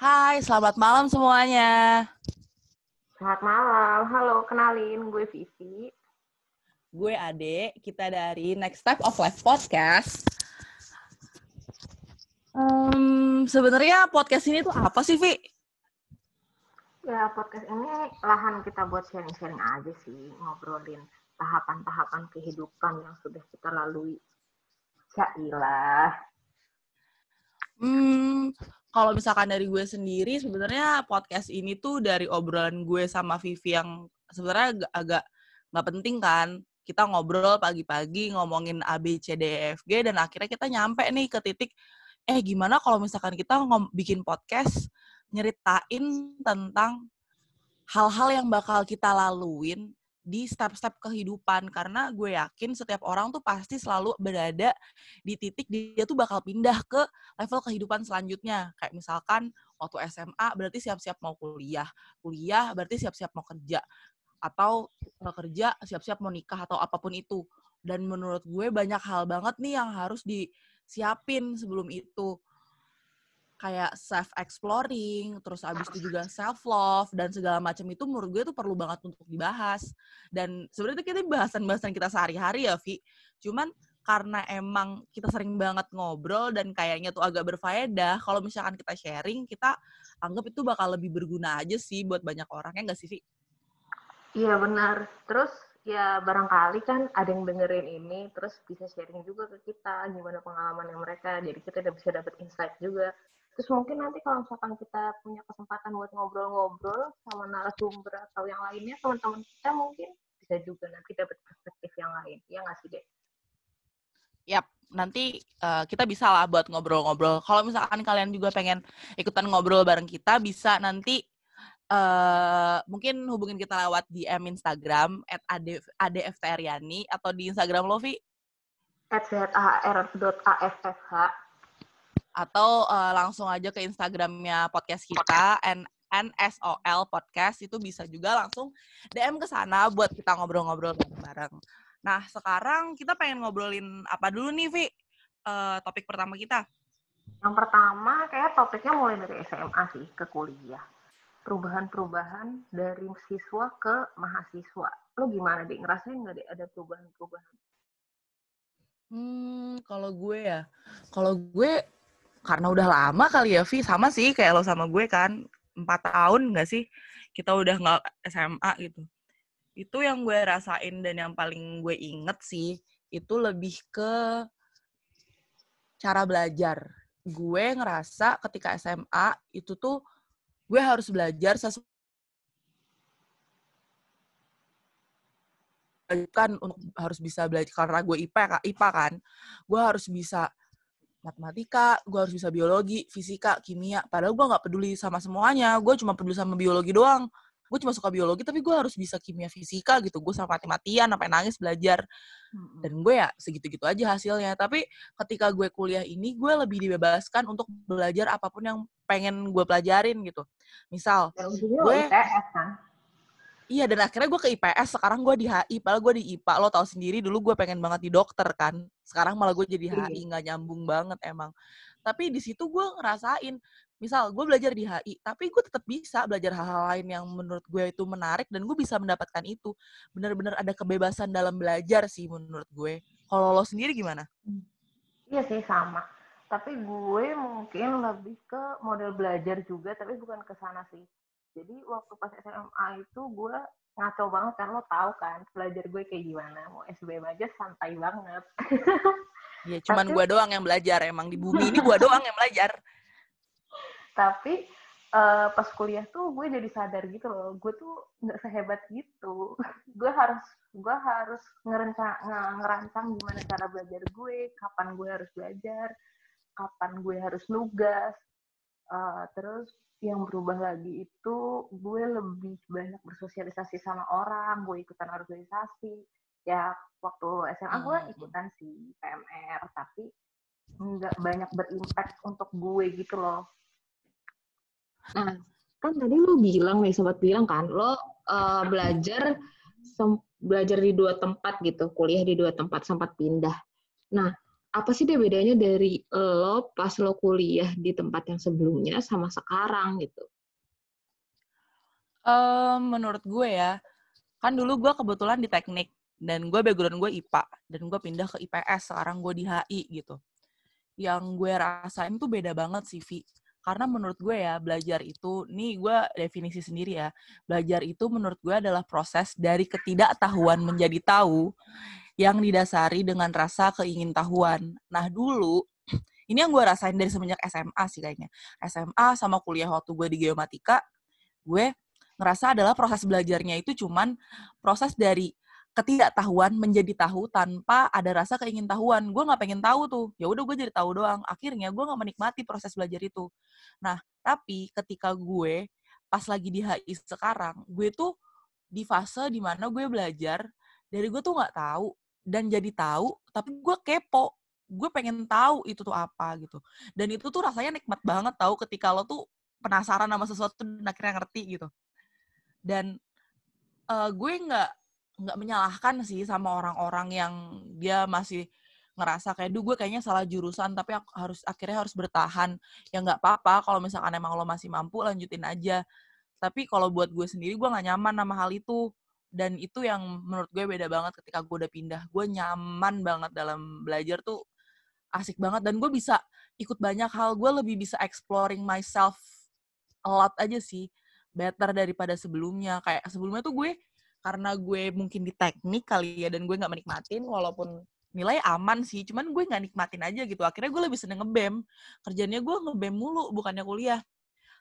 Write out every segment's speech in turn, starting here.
Hai, selamat malam semuanya. Selamat malam, halo, kenalin gue Vivi. Gue Ade, kita dari Next Step of Life Podcast. Um, Sebenarnya podcast ini tuh apa sih, Vi? Ya, podcast ini lahan kita buat sharing-sharing aja sih, ngobrolin tahapan-tahapan kehidupan yang sudah kita lalui. Syailah. Hmm, kalau misalkan dari gue sendiri, sebenarnya podcast ini tuh dari obrolan gue sama Vivi yang sebenarnya agak, nggak penting kan. Kita ngobrol pagi-pagi ngomongin A, B, C, D, E, F, G, dan akhirnya kita nyampe nih ke titik, eh gimana kalau misalkan kita ngom bikin podcast nyeritain tentang hal-hal yang bakal kita laluin di step-step kehidupan karena gue yakin setiap orang tuh pasti selalu berada di titik dia tuh bakal pindah ke level kehidupan selanjutnya. Kayak misalkan waktu SMA berarti siap-siap mau kuliah kuliah berarti siap-siap mau kerja atau kerja siap-siap mau nikah atau apa pun itu. Dan menurut gue banyak hal banget nih yang harus disiapin sebelum itu kayak self exploring, terus abis itu juga self love dan segala macam itu menurut gue tuh perlu banget untuk dibahas. Dan sebenarnya kita bahasan-bahasan kita sehari-hari ya, Vi. Cuman karena emang kita sering banget ngobrol dan kayaknya tuh agak berfaedah, kalau misalkan kita sharing, kita anggap itu bakal lebih berguna aja sih buat banyak orang, ya nggak sih, Vi? Iya, benar. Terus ya barangkali kan ada yang dengerin ini, terus bisa sharing juga ke kita gimana pengalaman yang mereka, jadi kita udah bisa dapet insight juga Terus mungkin nanti kalau misalkan kita punya kesempatan buat ngobrol-ngobrol sama narasumber atau yang lainnya, teman-teman kita mungkin bisa juga nanti dapat perspektif yang lain. Ya nggak sih, Dek? Yap, nanti uh, kita bisa lah buat ngobrol-ngobrol. Kalau misalkan kalian juga pengen ikutan ngobrol bareng kita, bisa nanti uh, mungkin hubungin kita lewat DM Instagram at adftriani atau di Instagram Lovi at atau uh, langsung aja ke Instagramnya podcast kita N NSOL podcast itu bisa juga langsung DM ke sana buat kita ngobrol-ngobrol bareng. Nah sekarang kita pengen ngobrolin apa dulu nih Vi? Uh, topik pertama kita. Yang pertama kayak topiknya mulai dari SMA sih ke kuliah. Perubahan-perubahan dari siswa ke mahasiswa. Lo gimana deh? Ngerasain nggak deh ada perubahan-perubahan? Hmm, kalau gue ya, kalau gue karena udah lama kali ya Vi sama sih kayak lo sama gue kan. Empat tahun nggak sih? Kita udah nggak SMA gitu. Itu yang gue rasain dan yang paling gue inget sih itu lebih ke cara belajar. Gue ngerasa ketika SMA itu tuh gue harus belajar sesuatu kan untuk harus bisa belajar karena gue IPA IPA kan. Gue harus bisa matematika, gue harus bisa biologi, fisika, kimia. Padahal gue nggak peduli sama semuanya. Gue cuma peduli sama biologi doang. Gue cuma suka biologi, tapi gue harus bisa kimia, fisika gitu. Gue sama mati-matian, sampai nangis belajar. Dan gue ya segitu-gitu aja hasilnya. Tapi ketika gue kuliah ini, gue lebih dibebaskan untuk belajar apa pun yang pengen gue pelajarin gitu. Misal, gue... IPS kan? Iya, dan akhirnya gue ke IPS, sekarang gue di HI, padahal gue di IPA. Lo tau sendiri, dulu gue pengen banget di dokter kan. Sekarang malah gue jadi HI, iya. nggak nyambung banget emang. Tapi di situ gue ngerasain, misal gue belajar di HI, tapi gue tetap bisa belajar hal-hal lain yang menurut gue itu menarik, dan gue bisa mendapatkan itu. Bener-bener ada kebebasan dalam belajar sih menurut gue. Kalau lo sendiri gimana? Iya sih, sama. Tapi gue mungkin lebih ke model belajar juga, tapi bukan ke sana sih jadi waktu pas SMA itu gue ngaco banget kan lo tau kan belajar gue kayak gimana. Mau SBM aja santai banget. Iya, cuman gue doang yang belajar emang di bumi ini gue doang yang belajar. Tapi uh, pas kuliah tuh gue jadi sadar gitu loh gue tuh nggak sehebat gitu. Gue harus gue harus ngerancang ngerancang gimana cara belajar gue kapan gue harus belajar kapan gue harus nugas uh, terus yang berubah lagi itu gue lebih banyak bersosialisasi sama orang, gue ikutan organisasi. Ya waktu SMA gue hmm. ikutan sih PMR, tapi nggak banyak berimpact untuk gue gitu loh. Nah, kan tadi lo bilang nih, sobat bilang kan, lo uh, belajar belajar di dua tempat gitu, kuliah di dua tempat, sempat pindah. Nah, apa sih deh bedanya dari lo pas lo kuliah di tempat yang sebelumnya sama sekarang gitu? Um, menurut gue ya, kan dulu gue kebetulan di teknik dan gue background gue IPA dan gue pindah ke IPS sekarang gue di HI gitu. Yang gue rasain tuh beda banget sih Vi. Karena menurut gue ya belajar itu, nih gue definisi sendiri ya, belajar itu menurut gue adalah proses dari ketidaktahuan menjadi tahu yang didasari dengan rasa keingintahuan. Nah dulu, ini yang gue rasain dari semenjak SMA sih kayaknya. SMA sama kuliah waktu gue di geomatika, gue ngerasa adalah proses belajarnya itu cuman proses dari ketidaktahuan menjadi tahu tanpa ada rasa keingintahuan. Gue nggak pengen tahu tuh. Ya udah gue jadi tahu doang. Akhirnya gue nggak menikmati proses belajar itu. Nah, tapi ketika gue pas lagi di HI sekarang, gue tuh di fase di mana gue belajar dari gue tuh nggak tahu dan jadi tahu, tapi gue kepo. Gue pengen tahu itu tuh apa gitu. Dan itu tuh rasanya nikmat banget tahu ketika lo tuh penasaran sama sesuatu dan akhirnya ngerti gitu. Dan uh, gue nggak nggak menyalahkan sih sama orang-orang yang dia masih ngerasa kayak duh gue kayaknya salah jurusan tapi aku harus akhirnya harus bertahan ya nggak apa-apa kalau misalkan emang lo masih mampu lanjutin aja tapi kalau buat gue sendiri gue nggak nyaman sama hal itu dan itu yang menurut gue beda banget ketika gue udah pindah. Gue nyaman banget dalam belajar tuh asik banget dan gue bisa ikut banyak hal. Gue lebih bisa exploring myself a lot aja sih better daripada sebelumnya. Kayak sebelumnya tuh gue karena gue mungkin di teknik kali ya dan gue nggak menikmatin walaupun nilai aman sih cuman gue nggak nikmatin aja gitu. Akhirnya gue lebih seneng ngebem. Kerjanya gue ngebem mulu bukannya kuliah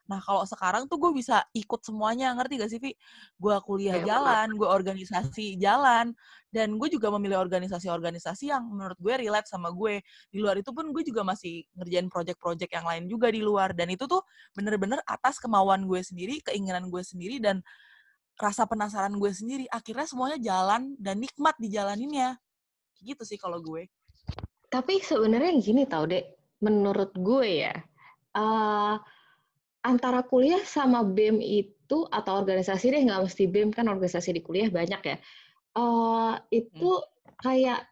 Nah, kalau sekarang tuh gue bisa ikut semuanya, ngerti gak sih, Vi? Gue kuliah ya, jalan, gue organisasi jalan, dan gue juga memilih organisasi-organisasi yang menurut gue relate sama gue. Di luar itu pun gue juga masih ngerjain project-project yang lain juga di luar. Dan itu tuh bener-bener atas kemauan gue sendiri, keinginan gue sendiri, dan rasa penasaran gue sendiri akhirnya semuanya jalan dan nikmat dijalaninnya gitu sih kalau gue tapi sebenarnya gini tau dek menurut gue ya uh, antara kuliah sama bem itu atau organisasi deh nggak mesti bem kan organisasi di kuliah banyak ya uh, itu hmm. kayak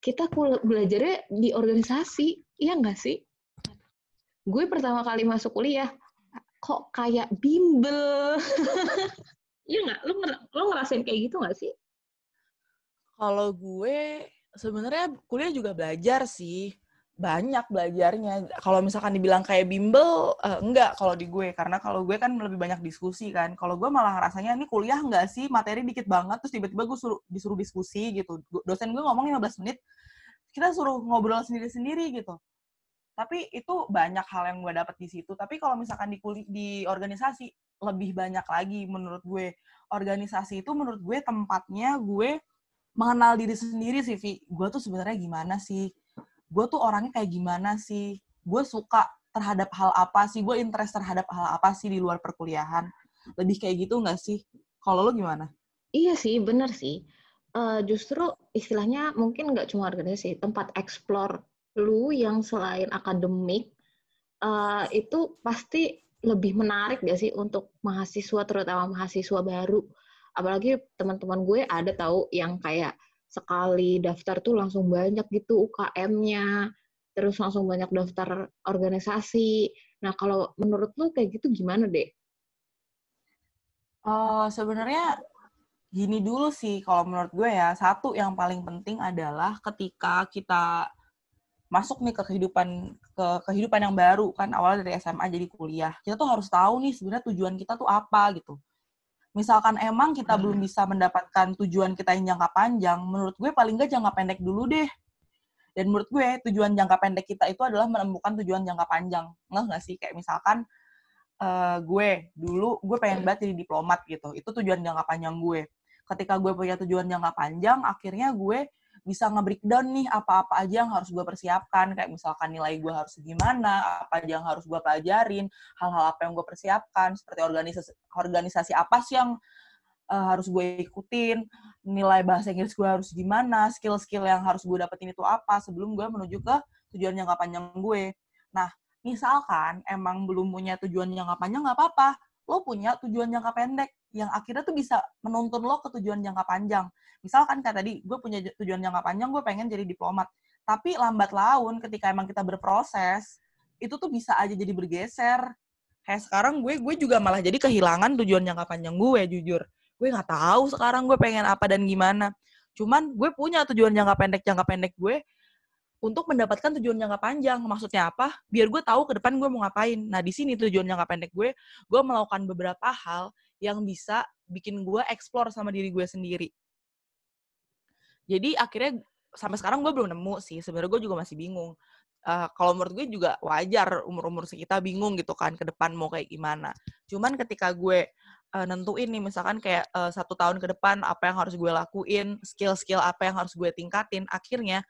kita belajarnya di organisasi iya nggak sih gue pertama kali masuk kuliah kok kayak bimbel. Iya nggak? Lo, lo ngerasain kayak gitu nggak sih? Kalau gue sebenarnya kuliah juga belajar sih. Banyak belajarnya. Kalau misalkan dibilang kayak bimbel, uh, enggak kalau di gue. Karena kalau gue kan lebih banyak diskusi kan. Kalau gue malah rasanya ini kuliah enggak sih, materi dikit banget, terus tiba-tiba gue suruh, disuruh diskusi gitu. Dosen gue ngomong 15 menit, kita suruh ngobrol sendiri-sendiri gitu tapi itu banyak hal yang gue dapet di situ tapi kalau misalkan di kuli, di organisasi lebih banyak lagi menurut gue organisasi itu menurut gue tempatnya gue mengenal diri sendiri sih Vi gue tuh sebenarnya gimana sih gue tuh orangnya kayak gimana sih? Gue suka terhadap hal apa sih? Gue interest terhadap hal apa sih di luar perkuliahan? Lebih kayak gitu nggak sih? Kalau lo gimana? Iya sih bener sih. Uh, justru istilahnya mungkin nggak cuma organisasi tempat explore lu yang selain akademik uh, itu pasti lebih menarik gak sih untuk mahasiswa terutama mahasiswa baru? Apalagi teman-teman gue ada tahu yang kayak sekali daftar tuh langsung banyak gitu UKM-nya terus langsung banyak daftar organisasi. Nah kalau menurut lu kayak gitu gimana deh Oh, sebenarnya gini dulu sih kalau menurut gue ya. Satu yang paling penting adalah ketika kita masuk nih ke kehidupan ke kehidupan yang baru. Kan awalnya dari SMA jadi kuliah. Kita tuh harus tahu nih sebenarnya tujuan kita tuh apa gitu misalkan emang kita belum hmm. bisa mendapatkan tujuan kita yang jangka panjang menurut gue paling nggak jangka pendek dulu deh. Dan menurut gue tujuan jangka pendek kita itu adalah menemukan tujuan jangka panjang. Nggak nggak sih? Kayak misalkan uh, gue dulu gue pengen banget jadi diplomat gitu. Itu tujuan jangka panjang gue. Ketika gue punya tujuan jangka panjang akhirnya gue bisa nge-breakdown nih apa-apa aja yang harus gue persiapkan. Kayak misalkan nilai gue harus gimana apa aja yang harus gue pelajarin hal-hal apa yang gue persiapkan seperti organisasi organisasi apa sih yang uh, harus gue ikutin nilai bahasa Inggris gue harus gimana skill-skill yang harus gue dapetin itu apa sebelum gue menuju ke tujuan jangka panjang gue. Nah misalkan emang belum punya tujuan jangka panjang nggak apa-apa. Lo punya tujuan jangka pendek yang akhirnya tuh bisa menuntun lo ke tujuan jangka panjang. Misalkan kayak tadi, gue punya tujuan jangka panjang, gue pengen jadi diplomat. Tapi lambat laun ketika emang kita berproses, itu tuh bisa aja jadi bergeser. Kayak sekarang gue gue juga malah jadi kehilangan tujuan jangka panjang gue jujur. Gue nggak tahu sekarang gue pengen apa dan gimana. Cuman gue punya tujuan jangka pendek jangka pendek gue untuk mendapatkan tujuan jangka panjang. Maksudnya apa? Biar gue tahu ke depan gue mau ngapain. Nah, di sini tujuan jangka pendek gue, gue melakukan beberapa hal yang bisa bikin gue explore sama diri gue sendiri. Jadi akhirnya sampai sekarang gue belum nemu sih. Sebenarnya gue juga masih bingung. Uh, kalau menurut gue juga wajar umur-umur sekitar bingung gitu kan ke depan mau kayak gimana. Cuman ketika gue uh, nentuin nih misalkan kayak uh, satu tahun ke depan apa yang harus gue lakuin, skill-skill apa yang harus gue tingkatin, akhirnya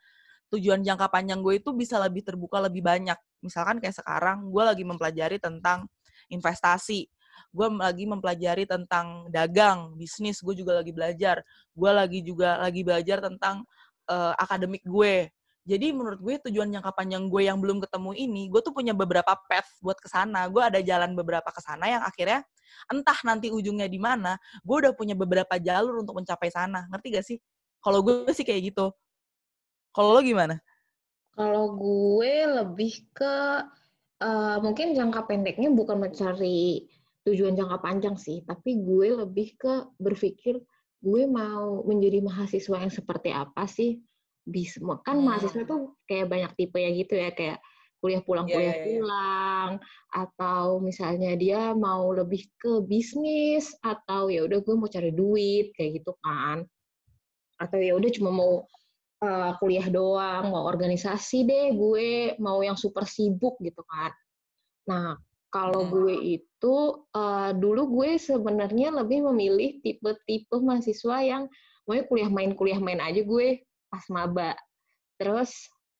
tujuan jangka panjang gue itu bisa lebih terbuka lebih banyak. Misalkan kayak sekarang gue lagi mempelajari tentang investasi, gue lagi mempelajari tentang dagang, bisnis, gue juga lagi belajar. Gue lagi juga lagi belajar tentang uh, akademik gue. Jadi menurut gue tujuan jangka panjang gue yang belum ketemu ini, gue tuh punya beberapa path buat ke sana. Gue ada jalan beberapa ke sana yang akhirnya entah nanti ujungnya di mana, gue udah punya beberapa jalur untuk mencapai sana. Ngerti gak sih? Kalau gue sih kayak gitu. Kalau lo gimana? Kalau gue lebih ke uh, mungkin jangka pendeknya bukan mencari tujuan jangka panjang sih, tapi gue lebih ke berpikir gue mau menjadi mahasiswa yang seperti apa sih? Bisa kan hmm. mahasiswa tuh kayak banyak tipe ya gitu ya kayak kuliah pulang iya, kuliah yeah, yeah, pulang atau misalnya dia mau lebih ke bisnis atau ya udah gue mau cari duit kayak gitu kan atau ya udah cuma mau uh, kuliah doang, mau organisasi deh, gue mau yang super sibuk gitu kan. Nah, kalau hmm. gue itu uh, dulu gue sebenarnya lebih memilih tipe-tipe mahasiswa yang mau kuliah main kuliah main aja gue pas maba. Terus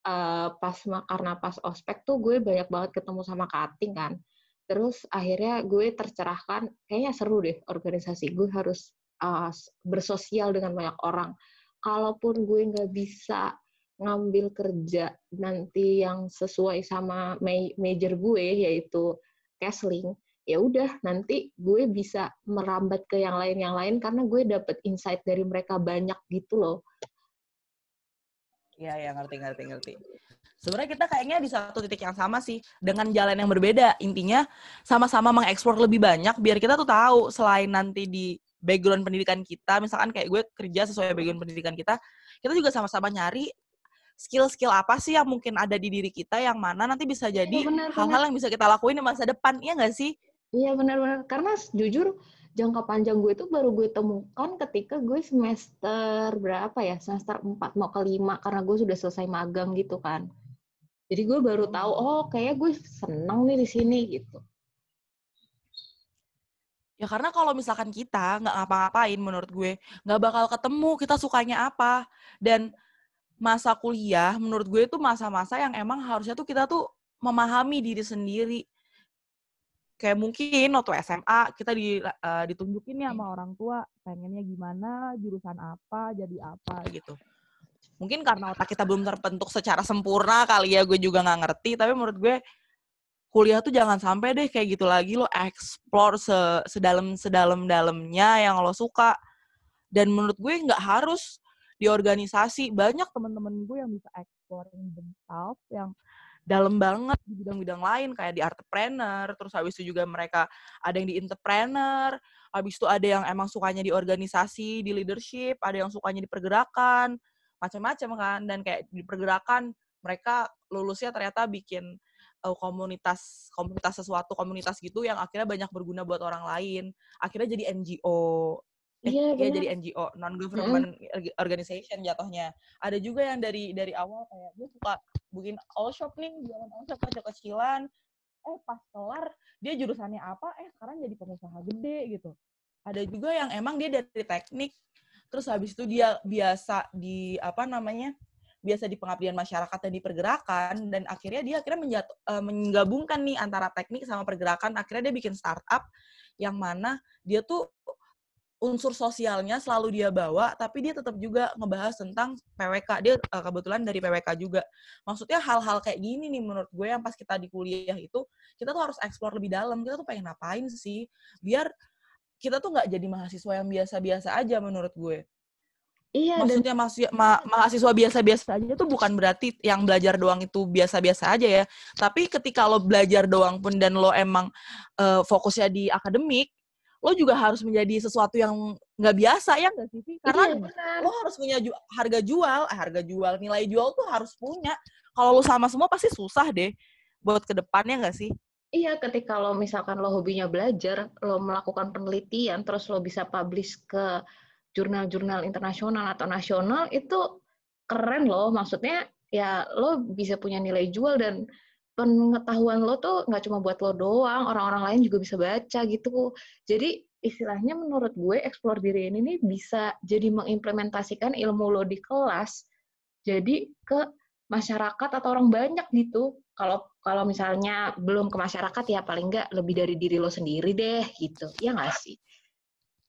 uh, pas karena pas ospek tuh gue banyak banget ketemu sama kating kan. Terus akhirnya gue tercerahkan, kayaknya seru deh organisasi. Gue harus uh, bersosial dengan banyak orang kalaupun gue nggak bisa ngambil kerja nanti yang sesuai sama major gue yaitu casting ya udah nanti gue bisa merambat ke yang lain yang lain karena gue dapet insight dari mereka banyak gitu loh. Iya ya ngerti ngerti ngerti. Sebenarnya kita kayaknya di satu titik yang sama sih dengan jalan yang berbeda. Intinya sama-sama mengeksplor lebih banyak biar kita tuh tahu selain nanti di background pendidikan kita, misalkan kayak gue kerja sesuai background pendidikan kita, kita juga sama-sama nyari skill-skill apa sih yang mungkin ada di diri kita yang mana nanti bisa iya, jadi hal-hal yang bisa kita lakuin di masa depan, iya nggak sih? Iya benar-benar, karena jujur jangka panjang gue itu baru gue temukan ketika gue semester berapa ya, semester 4 mau ke 5, karena gue sudah selesai magang gitu kan. Jadi gue baru tahu, oh kayak gue seneng nih di sini gitu. Ya karena kalau misalkan kita nggak ngapa-ngapain menurut gue, nggak bakal ketemu kita sukanya apa. Dan masa kuliah menurut gue itu masa-masa yang emang harusnya tuh kita tuh memahami diri sendiri. Kayak mungkin waktu SMA kita di, uh, ditunjukin ya sama orang tua pengennya gimana, jurusan apa, jadi apa gitu. Mungkin karena otak kita belum terbentuk secara sempurna kali ya gue juga nggak ngerti. Tapi menurut gue kuliah tuh jangan sampai deh kayak gitu lagi lo explore se sedalam sedalam dalamnya yang lo suka dan menurut gue nggak harus di organisasi banyak teman-teman gue yang bisa exploring themselves yang dalam banget di bidang-bidang lain kayak di entrepreneur terus habis itu juga mereka ada yang di entrepreneur habis itu ada yang emang sukanya di organisasi di leadership ada yang sukanya di pergerakan macam-macam kan dan kayak di pergerakan mereka lulusnya ternyata bikin uh, komunitas komunitas sesuatu komunitas gitu yang akhirnya banyak berguna buat orang lain. Akhirnya jadi NGO eh, iya, ya jadi NGO non government mm. organization jatuhnya. Ada juga yang dari dari awal kayak gue suka bikin all shop nih jualan all shop kecil-kecilan eh pas kelar dia jurusannya apa? Eh sekarang jadi pengusaha gede gitu. Ada juga yang emang dia dari teknik. Terus habis itu dia biasa di apa namanya biasa di pengabdian masyarakat dan di pergerakan dan akhirnya dia akhirnya menjat, uh, menggabungkan nih antara teknik sama pergerakan. Akhirnya dia bikin startup yang mana dia tuh unsur sosialnya selalu dia bawa tapi dia tetap juga ngebahas tentang PWK dia uh, kebetulan dari PWK juga. Maksudnya hal-hal kayak gini nih menurut gue yang pas kita di kuliah itu kita tuh harus explore lebih dalam. Kita tuh pengen ngapain sih? Biar kita tuh nggak jadi mahasiswa yang biasa-biasa aja menurut gue. Iya, dan Maksudnya mahasiswa, ma- mahasiswa biasa-biasa aja tuh bukan berarti yang belajar doang itu biasa-biasa aja ya. Tapi ketika lo belajar doang pun dan lo emang eh, fokusnya di akademik, lo juga harus menjadi sesuatu yang nggak biasa ya nggak sih? Karena iya, lo harus punya ju- harga jual, eh, harga jual, nilai jual tuh harus punya. Kalau lo sama semua pasti susah deh buat ke depannya nggak sih? Iya, ketika lo misalkan lo hobinya belajar, lo melakukan penelitian, terus lo bisa publish ke jurnal-jurnal internasional atau nasional, itu keren loh. Maksudnya ya lo bisa punya nilai jual dan pengetahuan lo tuh nggak cuma buat lo doang, orang-orang lain juga bisa baca gitu. Jadi istilahnya menurut gue explore diri ini nih bisa jadi mengimplementasikan ilmu lo di kelas jadi ke masyarakat atau orang banyak gitu. Kalau kalau misalnya belum ke masyarakat ya paling nggak lebih dari diri lo sendiri deh gitu. Ya nggak sih?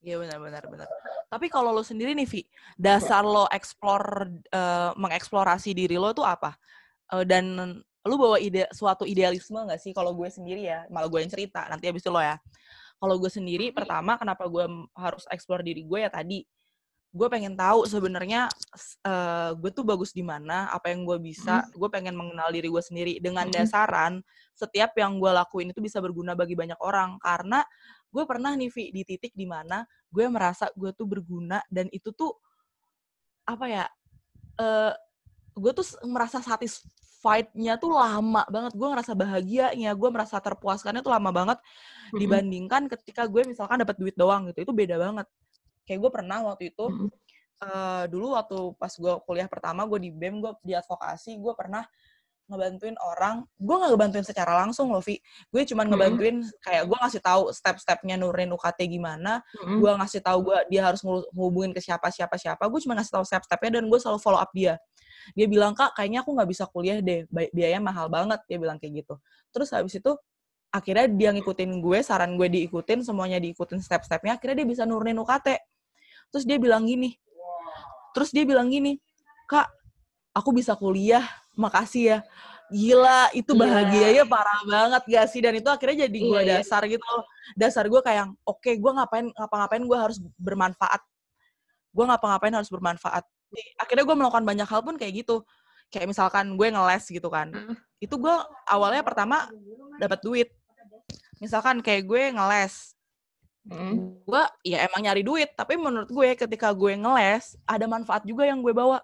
Iya benar benar. Tapi kalau lo sendiri nih Vi, dasar lo explore eh, mengeksplorasi diri lo tuh apa? Eh, dan lo bawa ide suatu idealisme nggak sih? Kalau gue sendiri ya, malah gue yang cerita. Nanti habis itu lo ya. Kalau gue sendiri, pertama kenapa gue harus explore diri gue ya tadi, gue pengen tahu sebenarnya eh, gue tuh bagus di mana, apa yang gue bisa. Gue pengen mengenal diri gue sendiri dengan dasaran setiap yang gue lakuin itu bisa berguna bagi banyak orang. Karena gue pernah nih Vi di titik di mana gue merasa gue tuh berguna dan itu tuh apa ya? eh gue tuh merasa satisfied-nya tuh lama banget. Gue ngerasa bahagianya, gue merasa terpuaskannya tuh lama banget Mhm. dibandingkan ketika gue misalkan dapat duit doang gitu. Itu beda banget. Kayak gue pernah waktu itu Mhm. eh, dulu waktu pas gue kuliah pertama gue di BEM gue di advokasi gue pernah ngebantuin orang gue nggak ngebantuin secara langsung loh Vi gue cuman ngebantuin kayak gue ngasih tahu step-stepnya nurunin UKT gimana Mhm. gue ngasih tahu gue dia harus ngehubungin ke siapa siapa siapa gue cuma ngasih tahu step-stepnya dan gue selalu follow up dia dia bilang kak kayaknya aku nggak bisa kuliah deh bi- biayanya mahal banget dia bilang kayak gitu. Terus habis itu akhirnya dia ngikutin gue saran gue diikutin semuanya diikutin step-stepnya akhirnya dia bisa nurunin UKT terus dia bilang gini terus dia bilang gini kak aku bisa kuliah makasih ya. Gila itu Iya. bahagianya parah banget gak sih? Dan itu akhirnya jadi gue Iya, iya. dasar gitu loh. Dasar gue kayak oke gue ngapain ngapa-ngapain gue harus bermanfaat. Gue ngapa-ngapain harus bermanfaat akhirnya gue melakukan banyak hal pun kayak gitu. Kayak misalkan gue ngeles gitu kan. Hmm. itu gue awalnya pertama dapat duit. Misalkan kayak gue ngeles. Mhm. gue ya emang nyari duit tapi menurut gue ketika gue ngeles ada manfaat juga yang gue bawa.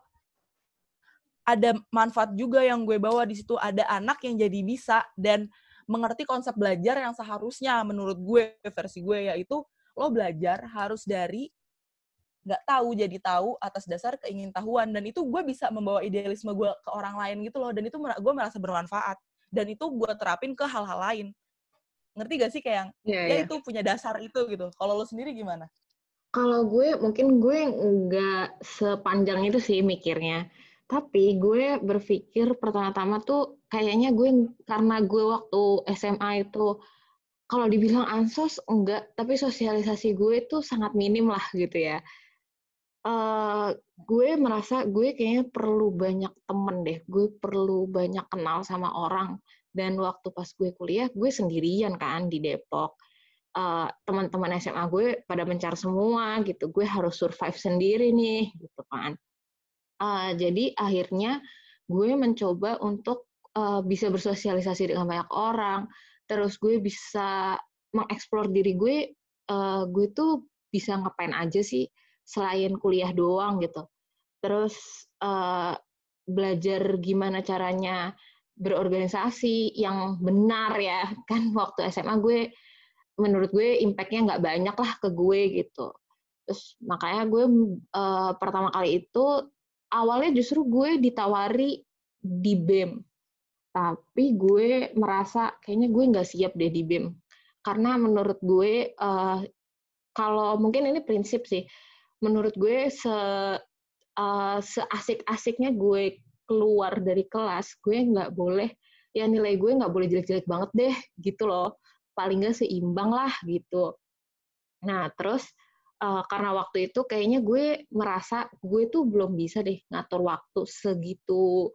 Ada manfaat juga yang gue bawa di situ. Ada anak yang jadi bisa dan mengerti konsep belajar yang seharusnya menurut gue versi gue yaitu lo belajar harus dari nggak tahu jadi tahu atas dasar keingintahuan dan itu gue bisa membawa idealisme gue ke orang lain gitu loh. Dan itu mer- gue merasa bermanfaat. Dan itu gue terapin ke hal-hal lain. Ngerti gak sih kayak yang Iya, ya iya. itu punya dasar itu gitu. Kalau lo sendiri gimana? Kalau gue mungkin gue nggak sepanjang itu sih mikirnya. Tapi gue berpikir pertama-tama tuh kayaknya gue karena gue waktu SMA itu kalau dibilang ansos enggak, tapi sosialisasi gue tuh sangat minim lah gitu ya. Eh gue merasa gue kayaknya perlu banyak temen deh. Gue perlu banyak kenal sama orang. Dan waktu pas gue kuliah, gue sendirian kan di Depok. Eh, teman-teman SMA gue pada mencar semua gitu. Gue harus survive sendiri nih gitu kan. Eh, jadi akhirnya gue mencoba untuk eh, bisa bersosialisasi dengan banyak orang. Terus gue bisa mengeksplor diri gue. eh, gue tuh bisa ngapain aja sih selain kuliah doang gitu. Terus eh, belajar gimana caranya berorganisasi yang benar ya kan waktu SMA gue menurut gue impact-nya nggak banyak lah ke gue gitu. Terus makanya gue eh, pertama kali itu awalnya justru gue ditawari di BEM. Tapi gue merasa kayaknya gue nggak siap deh di BEM. Karena menurut gue eh, kalau mungkin ini prinsip sih. Menurut gue se eh, seasik-asiknya gue keluar dari kelas, gue nggak boleh ya nilai gue nggak boleh jelek-jelek banget deh gitu loh paling nggak seimbang lah gitu. Nah, terus uh, karena waktu itu kayaknya gue merasa gue tuh belum bisa deh ngatur waktu segitu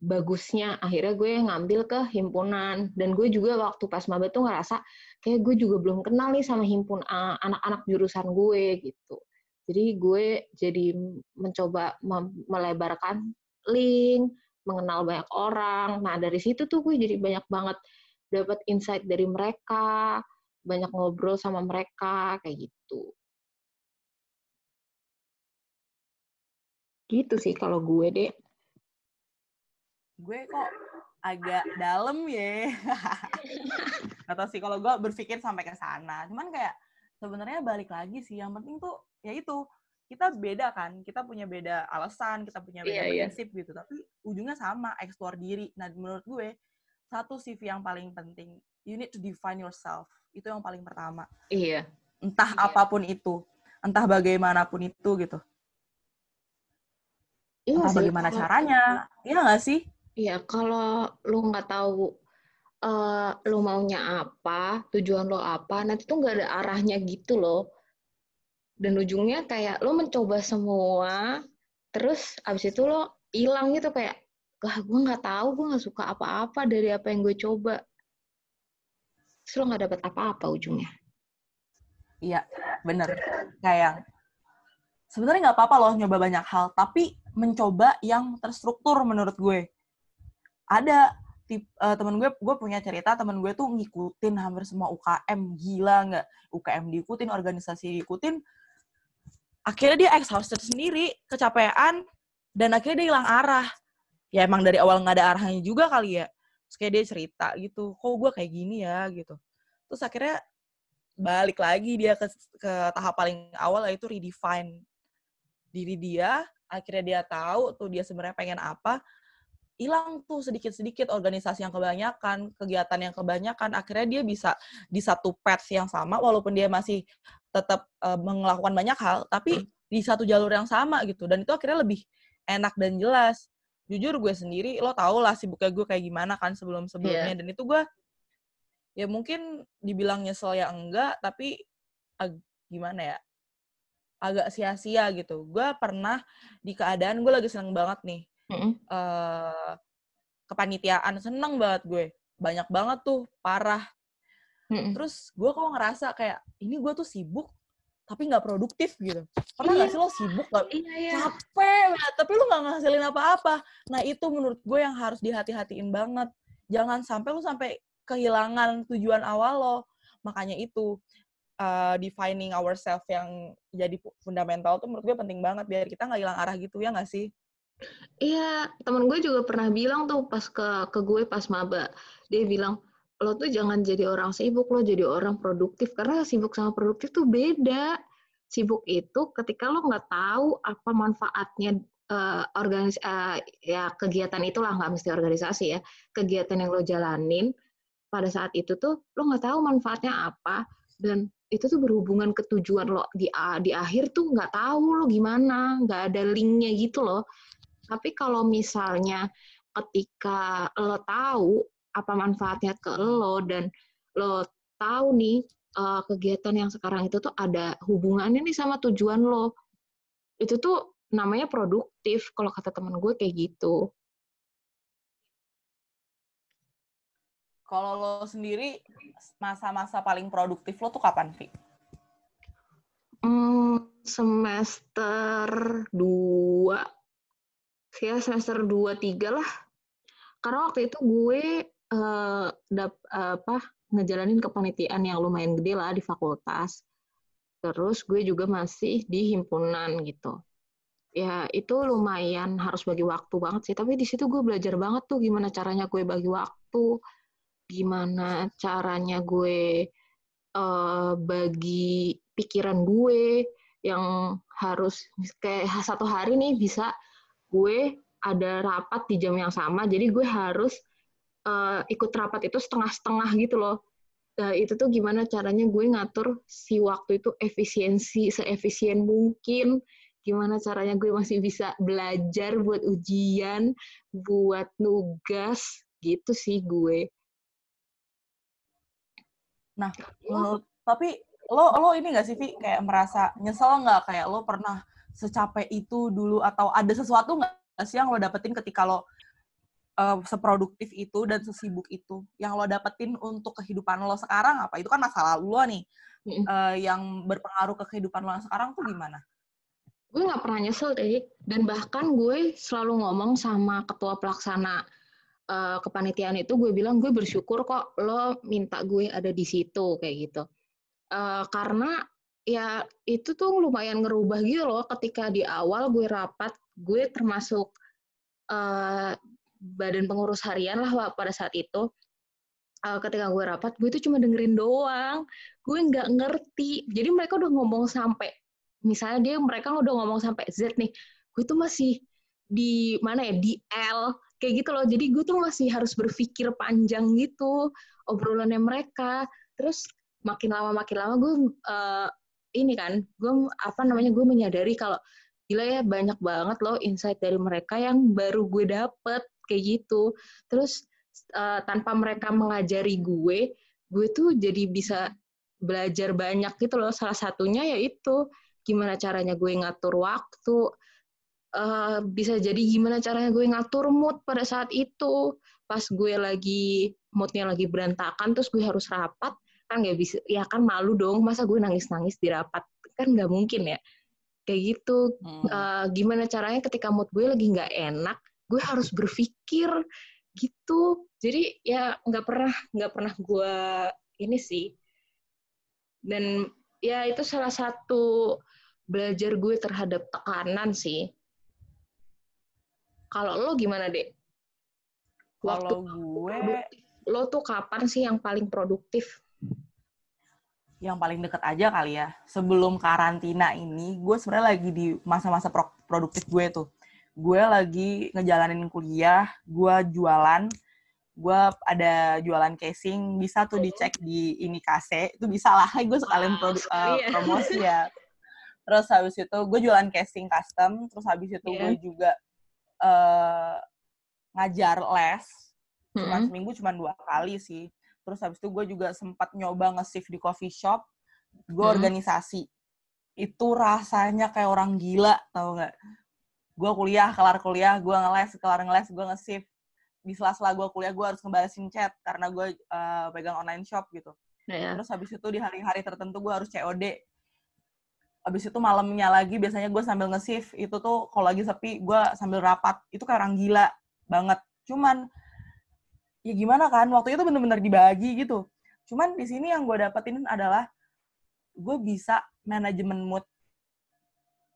bagusnya. Akhirnya gue ngambil ke himpunan dan gue juga waktu pas maba tuh ngerasa kayak gue juga belum kenal nih sama himpun uh, anak-anak jurusan gue gitu. Jadi gue jadi mencoba melebarkan link, mengenal banyak orang. Nah dari situ tuh gue jadi banyak banget dapat insight dari mereka, banyak ngobrol sama mereka kayak gitu. Gitu sih kalau gue deh. Gue kok agak dalam ya. Atau sih kalau gue berpikir sampai ke sana. Cuman kayak sebenarnya balik lagi sih yang penting tuh ya itu kita beda kan kita punya beda alasan kita punya beda yeah, iya. prinsip yeah. gitu tapi ujungnya sama eksplor diri nah menurut gue satu CV yang paling penting you need to define yourself itu yang paling pertama iya yeah. entah yeah. apa pun itu entah bagaimanapun itu gitu iya entah sih, bagaimana kalau, caranya iya nggak sih iya kalau lu nggak tahu uh, lo maunya apa, tujuan lo apa, nanti tuh nggak ada arahnya gitu loh. Dan ujungnya kayak lo mencoba semua, terus abis itu lo hilang gitu kayak, wah gue nggak tahu, gue nggak suka apa-apa dari apa yang gue coba. Terus lo nggak dapet apa-apa ujungnya. Iya, bener. Kayak sebenarnya nggak apa-apa loh nyoba banyak hal, tapi mencoba yang terstruktur menurut gue. Ada uh, temen gue gue punya cerita temen gue tuh ngikutin hampir semua UKM gila nggak? UKM diikutin organisasi diikutin. Akhirnya dia exhausted sendiri kecapean dan akhirnya dia hilang arah. Ya emang dari awal nggak ada arahnya juga kali ya. Terus kayak dia cerita gitu kok gue kayak gini ya? gitu. Terus akhirnya balik lagi dia ke, ke tahap paling awal yaitu redefine diri dia. Akhirnya dia tahu tuh dia sebenarnya pengen apa hilang tuh sedikit-sedikit organisasi yang kebanyakan, kegiatan yang kebanyakan, akhirnya dia bisa di satu path yang sama, walaupun dia masih tetap uh, melakukan banyak hal, tapi hmm. di satu jalur yang sama gitu. Dan itu akhirnya lebih enak dan jelas. Jujur gue sendiri, lo tau lah sibuknya gue kayak gimana kan sebelum-sebelumnya. Yeah. Dan itu gue, ya mungkin dibilang nyesel ya enggak, tapi ag gimana ya, agak sia-sia gitu. Gue pernah di keadaan gue lagi seneng banget nih mm uh, kepanitiaan seneng banget gue. Banyak banget tuh parah. Mm terus gue kok ngerasa kayak ini gue tuh sibuk tapi nggak produktif gitu. Pernah nggak iya. sih lo sibuk gak iya, iya. capek banget tapi lo nggak ngasilin apa-apa. Nah itu menurut gue yang harus dihati-hatiin banget. Jangan sampai lo sampai kehilangan tujuan awal lo. Makanya itu uh, defining ourselves yang jadi fundamental tuh menurut gue penting banget biar kita nggak hilang arah gitu ya nggak sih Iya, temen gue juga pernah bilang tuh pas ke ke gue pas maba, dia bilang lo tuh jangan jadi orang sibuk, lo jadi orang produktif. Karena sibuk sama produktif tuh beda. Sibuk itu ketika lo nggak tahu apa manfaatnya uh, organis uh, ya kegiatan itulah nggak mesti organisasi ya kegiatan yang lo jalanin pada saat itu tuh lo nggak tahu manfaatnya apa dan itu tuh berhubungan ke tujuan lo. Di di akhir tuh nggak tahu lo gimana nggak ada linknya gitu loh tapi kalau misalnya ketika lo tahu apa manfaatnya ke lo dan lo tahu nih uh, kegiatan yang sekarang itu tuh ada hubungannya nih sama tujuan lo, itu tuh namanya produktif kalau kata teman gue kayak gitu. Kalau lo sendiri masa-masa paling produktif lo tuh kapan, Vi? Hmm, semester 2 ya semester 2 3 lah. Karena waktu itu gue uh, dap, uh, apa ngejalanin kepanitiaan yang lumayan gede lah di fakultas. Terus gue juga masih di himpunan gitu. Ya itu lumayan harus bagi waktu banget sih. Tapi di situ gue belajar banget tuh gimana caranya gue bagi waktu, gimana caranya gue uh, bagi pikiran gue yang harus kayak satu hari nih bisa gue ada rapat di jam yang sama, jadi gue harus uh, ikut rapat itu setengah-setengah gitu loh. Uh, itu tuh gimana caranya gue ngatur si waktu itu efisiensi, seefisien mungkin. Gimana caranya gue masih bisa belajar buat ujian, buat nugas, gitu sih gue. Nah, menurut, tapi lo lo ini gak sih Vi kayak merasa nyesel nggak kayak lo pernah secapek itu dulu atau ada sesuatu nggak sih yang lo dapetin ketika lo uh, seproduktif itu dan sesibuk itu? Yang lo dapetin untuk kehidupan lo sekarang apa? Itu kan masa lalu lo nih. Uh, yang berpengaruh ke kehidupan lo sekarang tuh gimana? Gue nggak pernah nyesel deh dan bahkan gue selalu ngomong sama ketua pelaksana uh, kepanitiaan itu gue bilang gue bersyukur kok lo minta gue ada di situ kayak gitu. Uh, karena ya itu tuh lumayan ngerubah gitu loh. Ketika di awal gue rapat gue termasuk uh, badan pengurus harian lah pada saat itu. Uh, ketika gue rapat gue itu cuma dengerin doang. Gue nggak ngerti. Jadi mereka udah ngomong sampai misalnya dia mereka udah ngomong sampai Z nih gue tuh masih di mana ya? Di L kayak gitu loh. Jadi gue tuh masih harus berpikir panjang gitu obrolannya mereka. Terus makin lama makin lama gue uh, ini kan gue apa namanya gue menyadari kalau gila ya banyak banget loh insight dari mereka yang baru gue dapet kayak gitu. Terus uh, tanpa mereka mengajari gue gue tuh jadi bisa belajar banyak gitu loh. Salah satunya yaitu gimana caranya gue ngatur waktu uh, bisa jadi gimana caranya gue ngatur mood pada saat itu. Pas gue lagi moodnya lagi berantakan terus gue harus rapat kan nggak bisa ya kan malu dong masa gue nangis nangis di rapat? Kan nggak mungkin ya. Kayak gitu. Hmm. uh, gimana caranya ketika mood gue lagi nggak enak gue harus berpikir gitu. Jadi ya nggak pernah nggak pernah gue ini sih. Dan ya itu salah satu belajar gue terhadap tekanan sih. Kalau lo gimana dek? Waktu gue lo tuh kapan sih yang paling produktif yang paling deket aja kali ya. Sebelum karantina ini, gue sebenarnya lagi di masa-masa pro produktif gue tuh. Gue lagi ngejalanin kuliah, gue jualan, gue ada jualan casing, bisa tuh dicek di ini kase, itu bisa lah, gue sekalian produ uh, promosi ya. Terus habis itu gue jualan casing custom, terus habis itu yeah. gue juga uh, ngajar les, cuma mm -hmm. seminggu cuma dua kali sih terus habis itu gue juga sempat nyoba nge-shift di coffee shop. Gue hmm. organisasi. Itu rasanya kayak orang gila tau gak gue kuliah kelar kuliah gue ngeles kelar ngeles gue nge-shift. Di sela-sela gue kuliah gue harus ngebalesin chat karena gue uh, pegang online shop gitu. Yeah. terus habis itu di hari-hari tertentu gue harus COD habis itu malamnya lagi biasanya gue sambil nge-shift. Itu tuh kalau lagi sepi gue sambil rapat. Itu kayak orang gila banget. Cuman ya gimana kan waktu itu bener-bener dibagi gitu. Cuman di sini yang gue dapetin adalah gue bisa manajemen mood.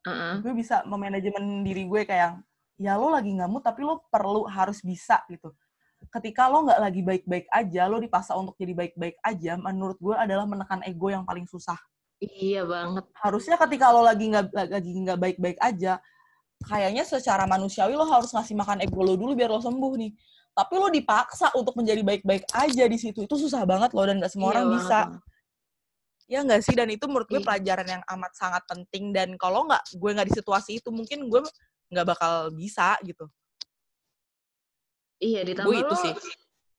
Uh-uh. gue bisa memanajemen diri gue kayak ya lo lagi nggak mood tapi lo perlu harus bisa gitu. Ketika lo nggak lagi baik-baik aja lo dipaksa untuk jadi baik-baik aja menurut gue adalah menekan ego yang paling susah. Iya banget. Harusnya ketika lo lagi nggak lagi nggak baik-baik aja kayaknya secara manusiawi lo harus ngasih makan ego lo dulu biar lo sembuh nih tapi lo dipaksa untuk menjadi baik-baik aja di situ. Itu susah banget loh dan gak semua iya orang bisa. ya nggak sih dan itu menurut gue iya. pelajaran yang amat sangat penting. Dan kalau nggak gue nggak di situasi itu mungkin gue nggak bakal bisa gitu. Iya ditambah gue itu lo, sih.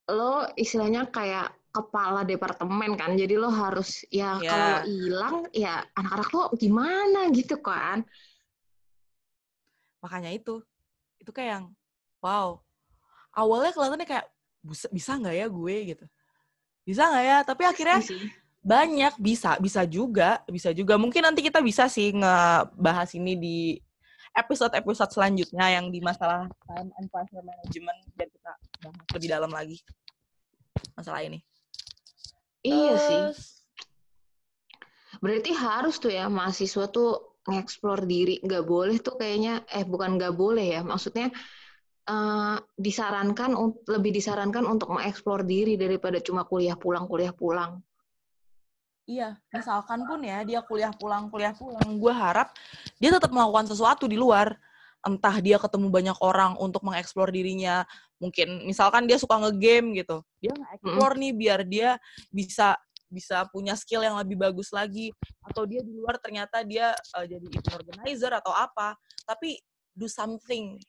lo istilahnya kayak kepala departemen kan. Jadi lo harus ya yeah. kalau hilang ya anak-anak lo gimana gitu kan. Makanya itu. Itu kayak yang wow awalnya kelihatannya kayak bisa nggak ya gue? gitu. Bisa nggak ya? Tapi akhirnya iya banyak bisa bisa juga bisa juga. Mungkin nanti kita bisa sih ngebahas ini di episode-episode selanjutnya yang di masalah time and pressure management biar kita bahas lebih dalam lagi masalah ini. Iya Terus, sih. Berarti harus tuh ya mahasiswa tuh ngeksplor diri. Nggak boleh tuh kayaknya eh bukan nggak boleh ya maksudnya uh, disarankan lebih disarankan untuk mengeksplor diri daripada cuma kuliah pulang kuliah pulang. Iya, misalkan pun ya dia kuliah pulang kuliah pulang, gue harap dia tetap melakukan sesuatu di luar. Entah dia ketemu banyak orang untuk mengeksplor dirinya, mungkin misalkan dia suka ngegame gitu, dia nge-explore nih biar dia bisa bisa punya skill yang lebih bagus lagi atau dia di luar ternyata dia uh, jadi organizer atau apa tapi do something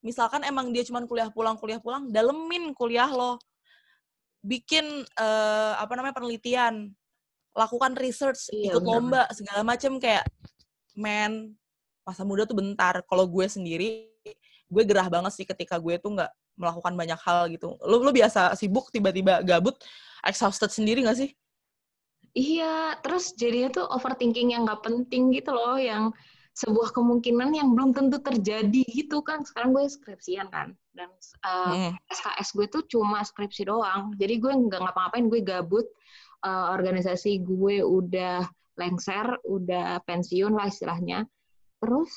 misalkan emang dia cuma kuliah pulang kuliah pulang dalemin kuliah lo. Bikin uh, apa namanya penelitian. Lakukan research iya, ikut bener. lomba segala macem kayak men masa muda tuh bentar kalau gue sendiri gue gerah banget sih ketika gue tuh nggak melakukan banyak hal gitu. Lo lo biasa sibuk tiba-tiba gabut exhausted sendiri gak sih? Iya terus jadinya tuh overthinking yang nggak penting gitu loh yang sebuah kemungkinan yang belum tentu terjadi gitu kan. Sekarang gue skripsian kan. Dan uh, hmm. SKS gue tuh cuma skripsi doang. Jadi gue nggak ngapa-ngapain gue gabut. Uh, organisasi gue udah lengser udah pensiun lah istilahnya. Terus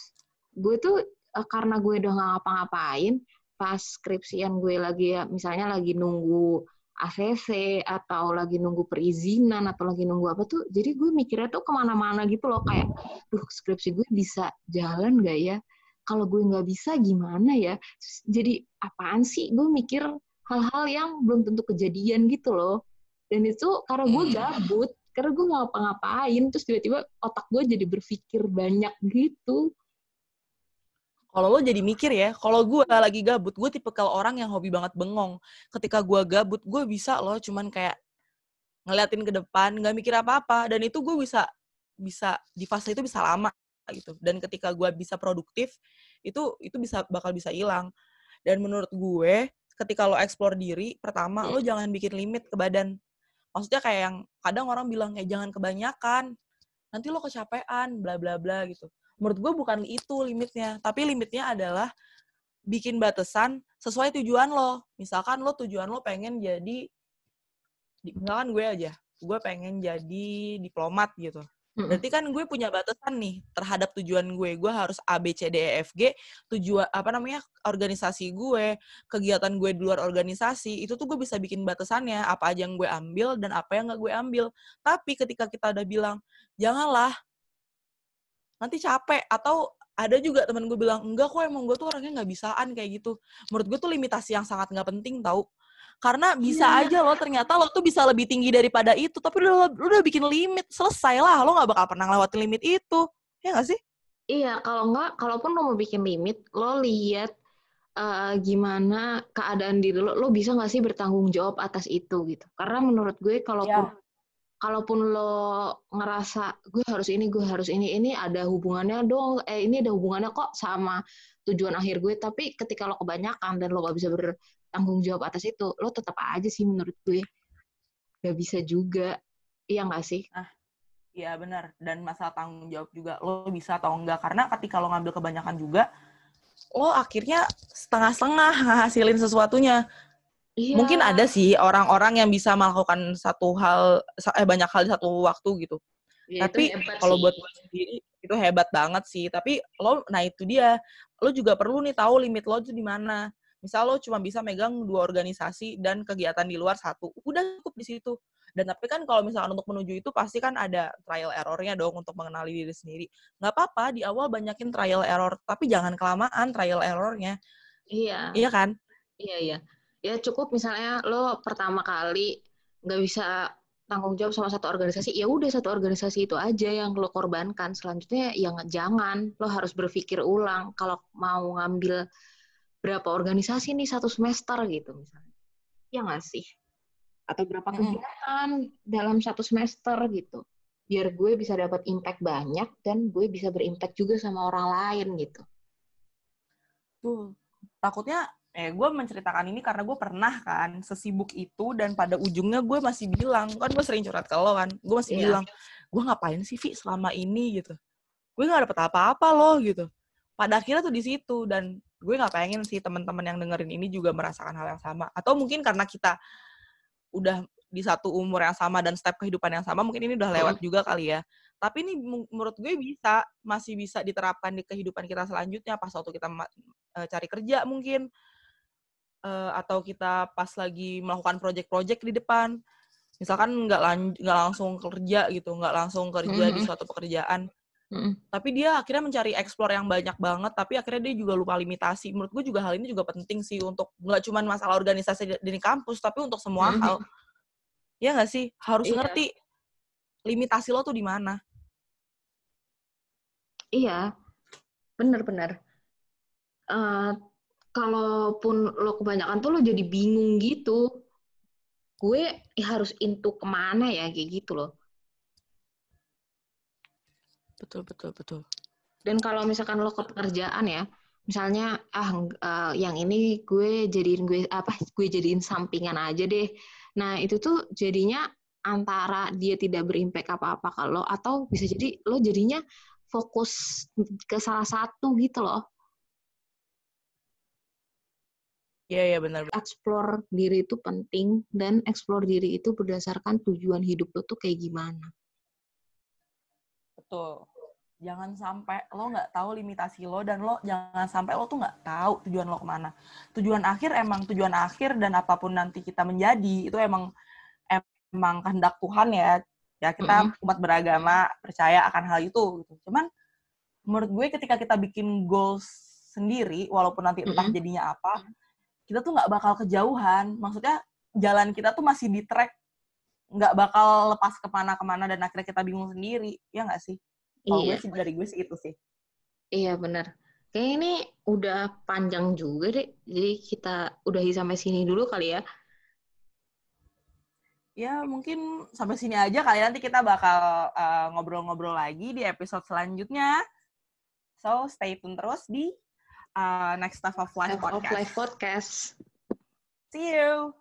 gue tuh uh, karena gue udah nggak ngapa-ngapain pas skripsian gue lagi ya misalnya lagi nunggu ACC atau lagi nunggu perizinan atau lagi nunggu apa tuh jadi gue mikirnya tuh ke mana-mana gitu loh kayak duh skripsi gue bisa jalan gak ya? Kalau gue nggak bisa gimana ya? Jadi apaan sih? Gue mikir hal-hal yang belum tentu kejadian gitu loh. Dan itu karena gue hmm. gabut karena gue nggak ngapa-ngapain terus tiba-tiba otak gue jadi berpikir banyak gitu kalau lo jadi mikir ya, kalau gue lagi gabut, gue tipe kalau orang yang hobi banget bengong. Ketika gue gabut, gue bisa loh cuman kayak ngeliatin ke depan, nggak mikir apa-apa. Dan itu gue bisa bisa di fase itu bisa lama gitu. Dan ketika gue bisa produktif, itu itu bisa bakal bisa hilang. Dan menurut gue, ketika lo explore diri, pertama lo jangan bikin limit ke badan. Maksudnya kayak yang kadang orang bilang ya jangan kebanyakan, nanti lo kecapean, bla bla bla gitu menurut gue bukan itu limitnya tapi limitnya adalah bikin batasan sesuai tujuan lo misalkan lo tujuan lo pengen jadi misalkan gue aja gue pengen jadi diplomat gitu Berarti kan gue punya batasan nih terhadap tujuan gue. Gue harus A, B, C, D, E, F, G. Tujuan, apa namanya, organisasi gue, kegiatan gue di luar organisasi, itu tuh gue bisa bikin batasannya. Apa aja yang gue ambil dan apa yang gak gue ambil. Tapi ketika kita udah bilang, janganlah nanti capek. Atau ada juga temen gue bilang enggak kok emang gue tuh orangnya nggak bisaan kayak gitu. Menurut gue tuh limitasi yang sangat nggak penting tau. Karena bisa yeah. aja lo ternyata lo tuh bisa lebih tinggi daripada itu tapi lo, lo udah bikin limit. Selesai lah lo nggak bakal pernah lewatin limit itu. Ya nggak sih? Iya kalau nggak kalaupun lo mau bikin limit lo lihat uh, gimana keadaan diri lo lo bisa nggak sih bertanggung jawab atas itu gitu. Karena menurut gue kalaupun yeah kalaupun lo ngerasa gue harus ini gue harus ini ini ada hubungannya dong. Eh ini ada hubungannya kok sama tujuan akhir gue. Tapi ketika lo kebanyakan dan lo gak bisa bertanggung jawab atas itu lo tetap aja sih menurut gue. Gak bisa juga. Iya gak sih? Ah iya benar. Dan masalah tanggung jawab juga lo bisa atau enggak karena ketika lo ngambil kebanyakan juga lo akhirnya setengah-setengah ngasilin sesuatunya Iya. Mungkin ada sih orang-orang yang bisa melakukan satu hal eh banyak hal di satu waktu gitu. Ya, Tapi kalau buat gue sendiri itu hebat banget sih. Tapi lo nah itu dia. Lo juga perlu nih tahu limit lo itu di mana. Misal lo cuma bisa megang dua organisasi dan kegiatan di luar satu. Udah cukup di situ. Dan tapi kan kalau misalkan untuk menuju itu pasti kan ada trial errornya dong untuk mengenali diri sendiri. Nggak apa-apa di awal banyakin trial error, tapi jangan kelamaan trial errornya. Iya. Iya kan? Iya iya ya cukup misalnya lo pertama kali nggak bisa tanggung jawab sama satu organisasi ya udah satu organisasi itu aja yang lo korbankan. Selanjutnya yang jangan. Lo harus berpikir ulang kalau mau ngambil berapa organisasi nih satu semester gitu misalnya. Ya nggak sih? Atau berapa kegiatan hmm. dalam satu semester gitu. Biar gue bisa dapat impact banyak dan gue bisa berimpact juga sama orang lain gitu. Tuh takutnya eh gue menceritakan ini karena gue pernah kan sesibuk itu dan pada ujungnya gue masih bilang kan gue sering curhat ke lo kan gue masih yeah. bilang gue ngapain sih Vi selama ini? gitu. Gue nggak dapet apa-apa loh gitu. Pada akhirnya tuh di situ dan gue nggak pengen sih teman-teman yang dengerin ini juga merasakan hal yang sama. Atau mungkin karena kita udah di satu umur yang sama dan step kehidupan yang sama mungkin ini udah lewat juga kali ya. Tapi ini menurut gue bisa masih bisa diterapkan di kehidupan kita selanjutnya pas waktu kita uh, cari kerja mungkin uh, atau kita pas lagi melakukan project-project di depan misalkan nggak nggak langsung kerja gitu nggak langsung kerja mm-hmm. di suatu pekerjaan mm-hmm. tapi dia akhirnya mencari explore yang banyak banget tapi akhirnya dia juga lupa limitasi menurut gue juga hal ini juga penting sih untuk nggak cuma masalah organisasi di, di kampus tapi untuk semua mm-hmm. hal ya nggak sih harus iya. ngerti limitasi lo tuh di mana iya bener-bener uh, kalaupun lo kebanyakan tuh lo jadi bingung gitu gue ya harus into ke mana ya kayak gitu loh. Betul betul betul. Dan kalau misalkan lo ke pekerjaan ya misalnya ah uh, yang ini gue jadiin gue apa gue jadiin sampingan aja deh. Nah itu tuh jadinya antara dia tidak berimpact apa-apa kalau atau bisa jadi lo jadinya fokus ke salah satu gitu loh. Iya, iya benar. Explore diri itu penting dan explore diri itu berdasarkan tujuan hidup lo tuh kayak gimana. Betul. Jangan sampai lo nggak tahu limitasi lo dan lo jangan sampai lo tuh nggak tahu tujuan lo ke mana. Tujuan akhir emang tujuan akhir dan apa pun nanti kita menjadi itu emang emang kehendak Tuhan ya. Ya kita mm -hmm. umat beragama percaya akan hal itu. Gitu. Cuman menurut gue ketika kita bikin goals sendiri, walaupun nanti entah mm -hmm. jadinya apa, kita tuh nggak bakal kejauhan. Maksudnya jalan kita tuh masih di track, nggak bakal lepas ke mana-kemana dan akhirnya kita bingung sendiri, ya nggak sih? Kalau iya. gue sih dari gue sih itu sih. Iya benar. Kayak ini udah panjang juga deh. Jadi kita udahi sampai sini dulu kali ya. Ya mungkin sampai sini aja kali ya. nanti kita bakal eh, ngobrol-ngobrol uh, lagi di episode selanjutnya. So stay tune terus di uh, next Stuff of Life Stuff podcast. of Life podcast. See you.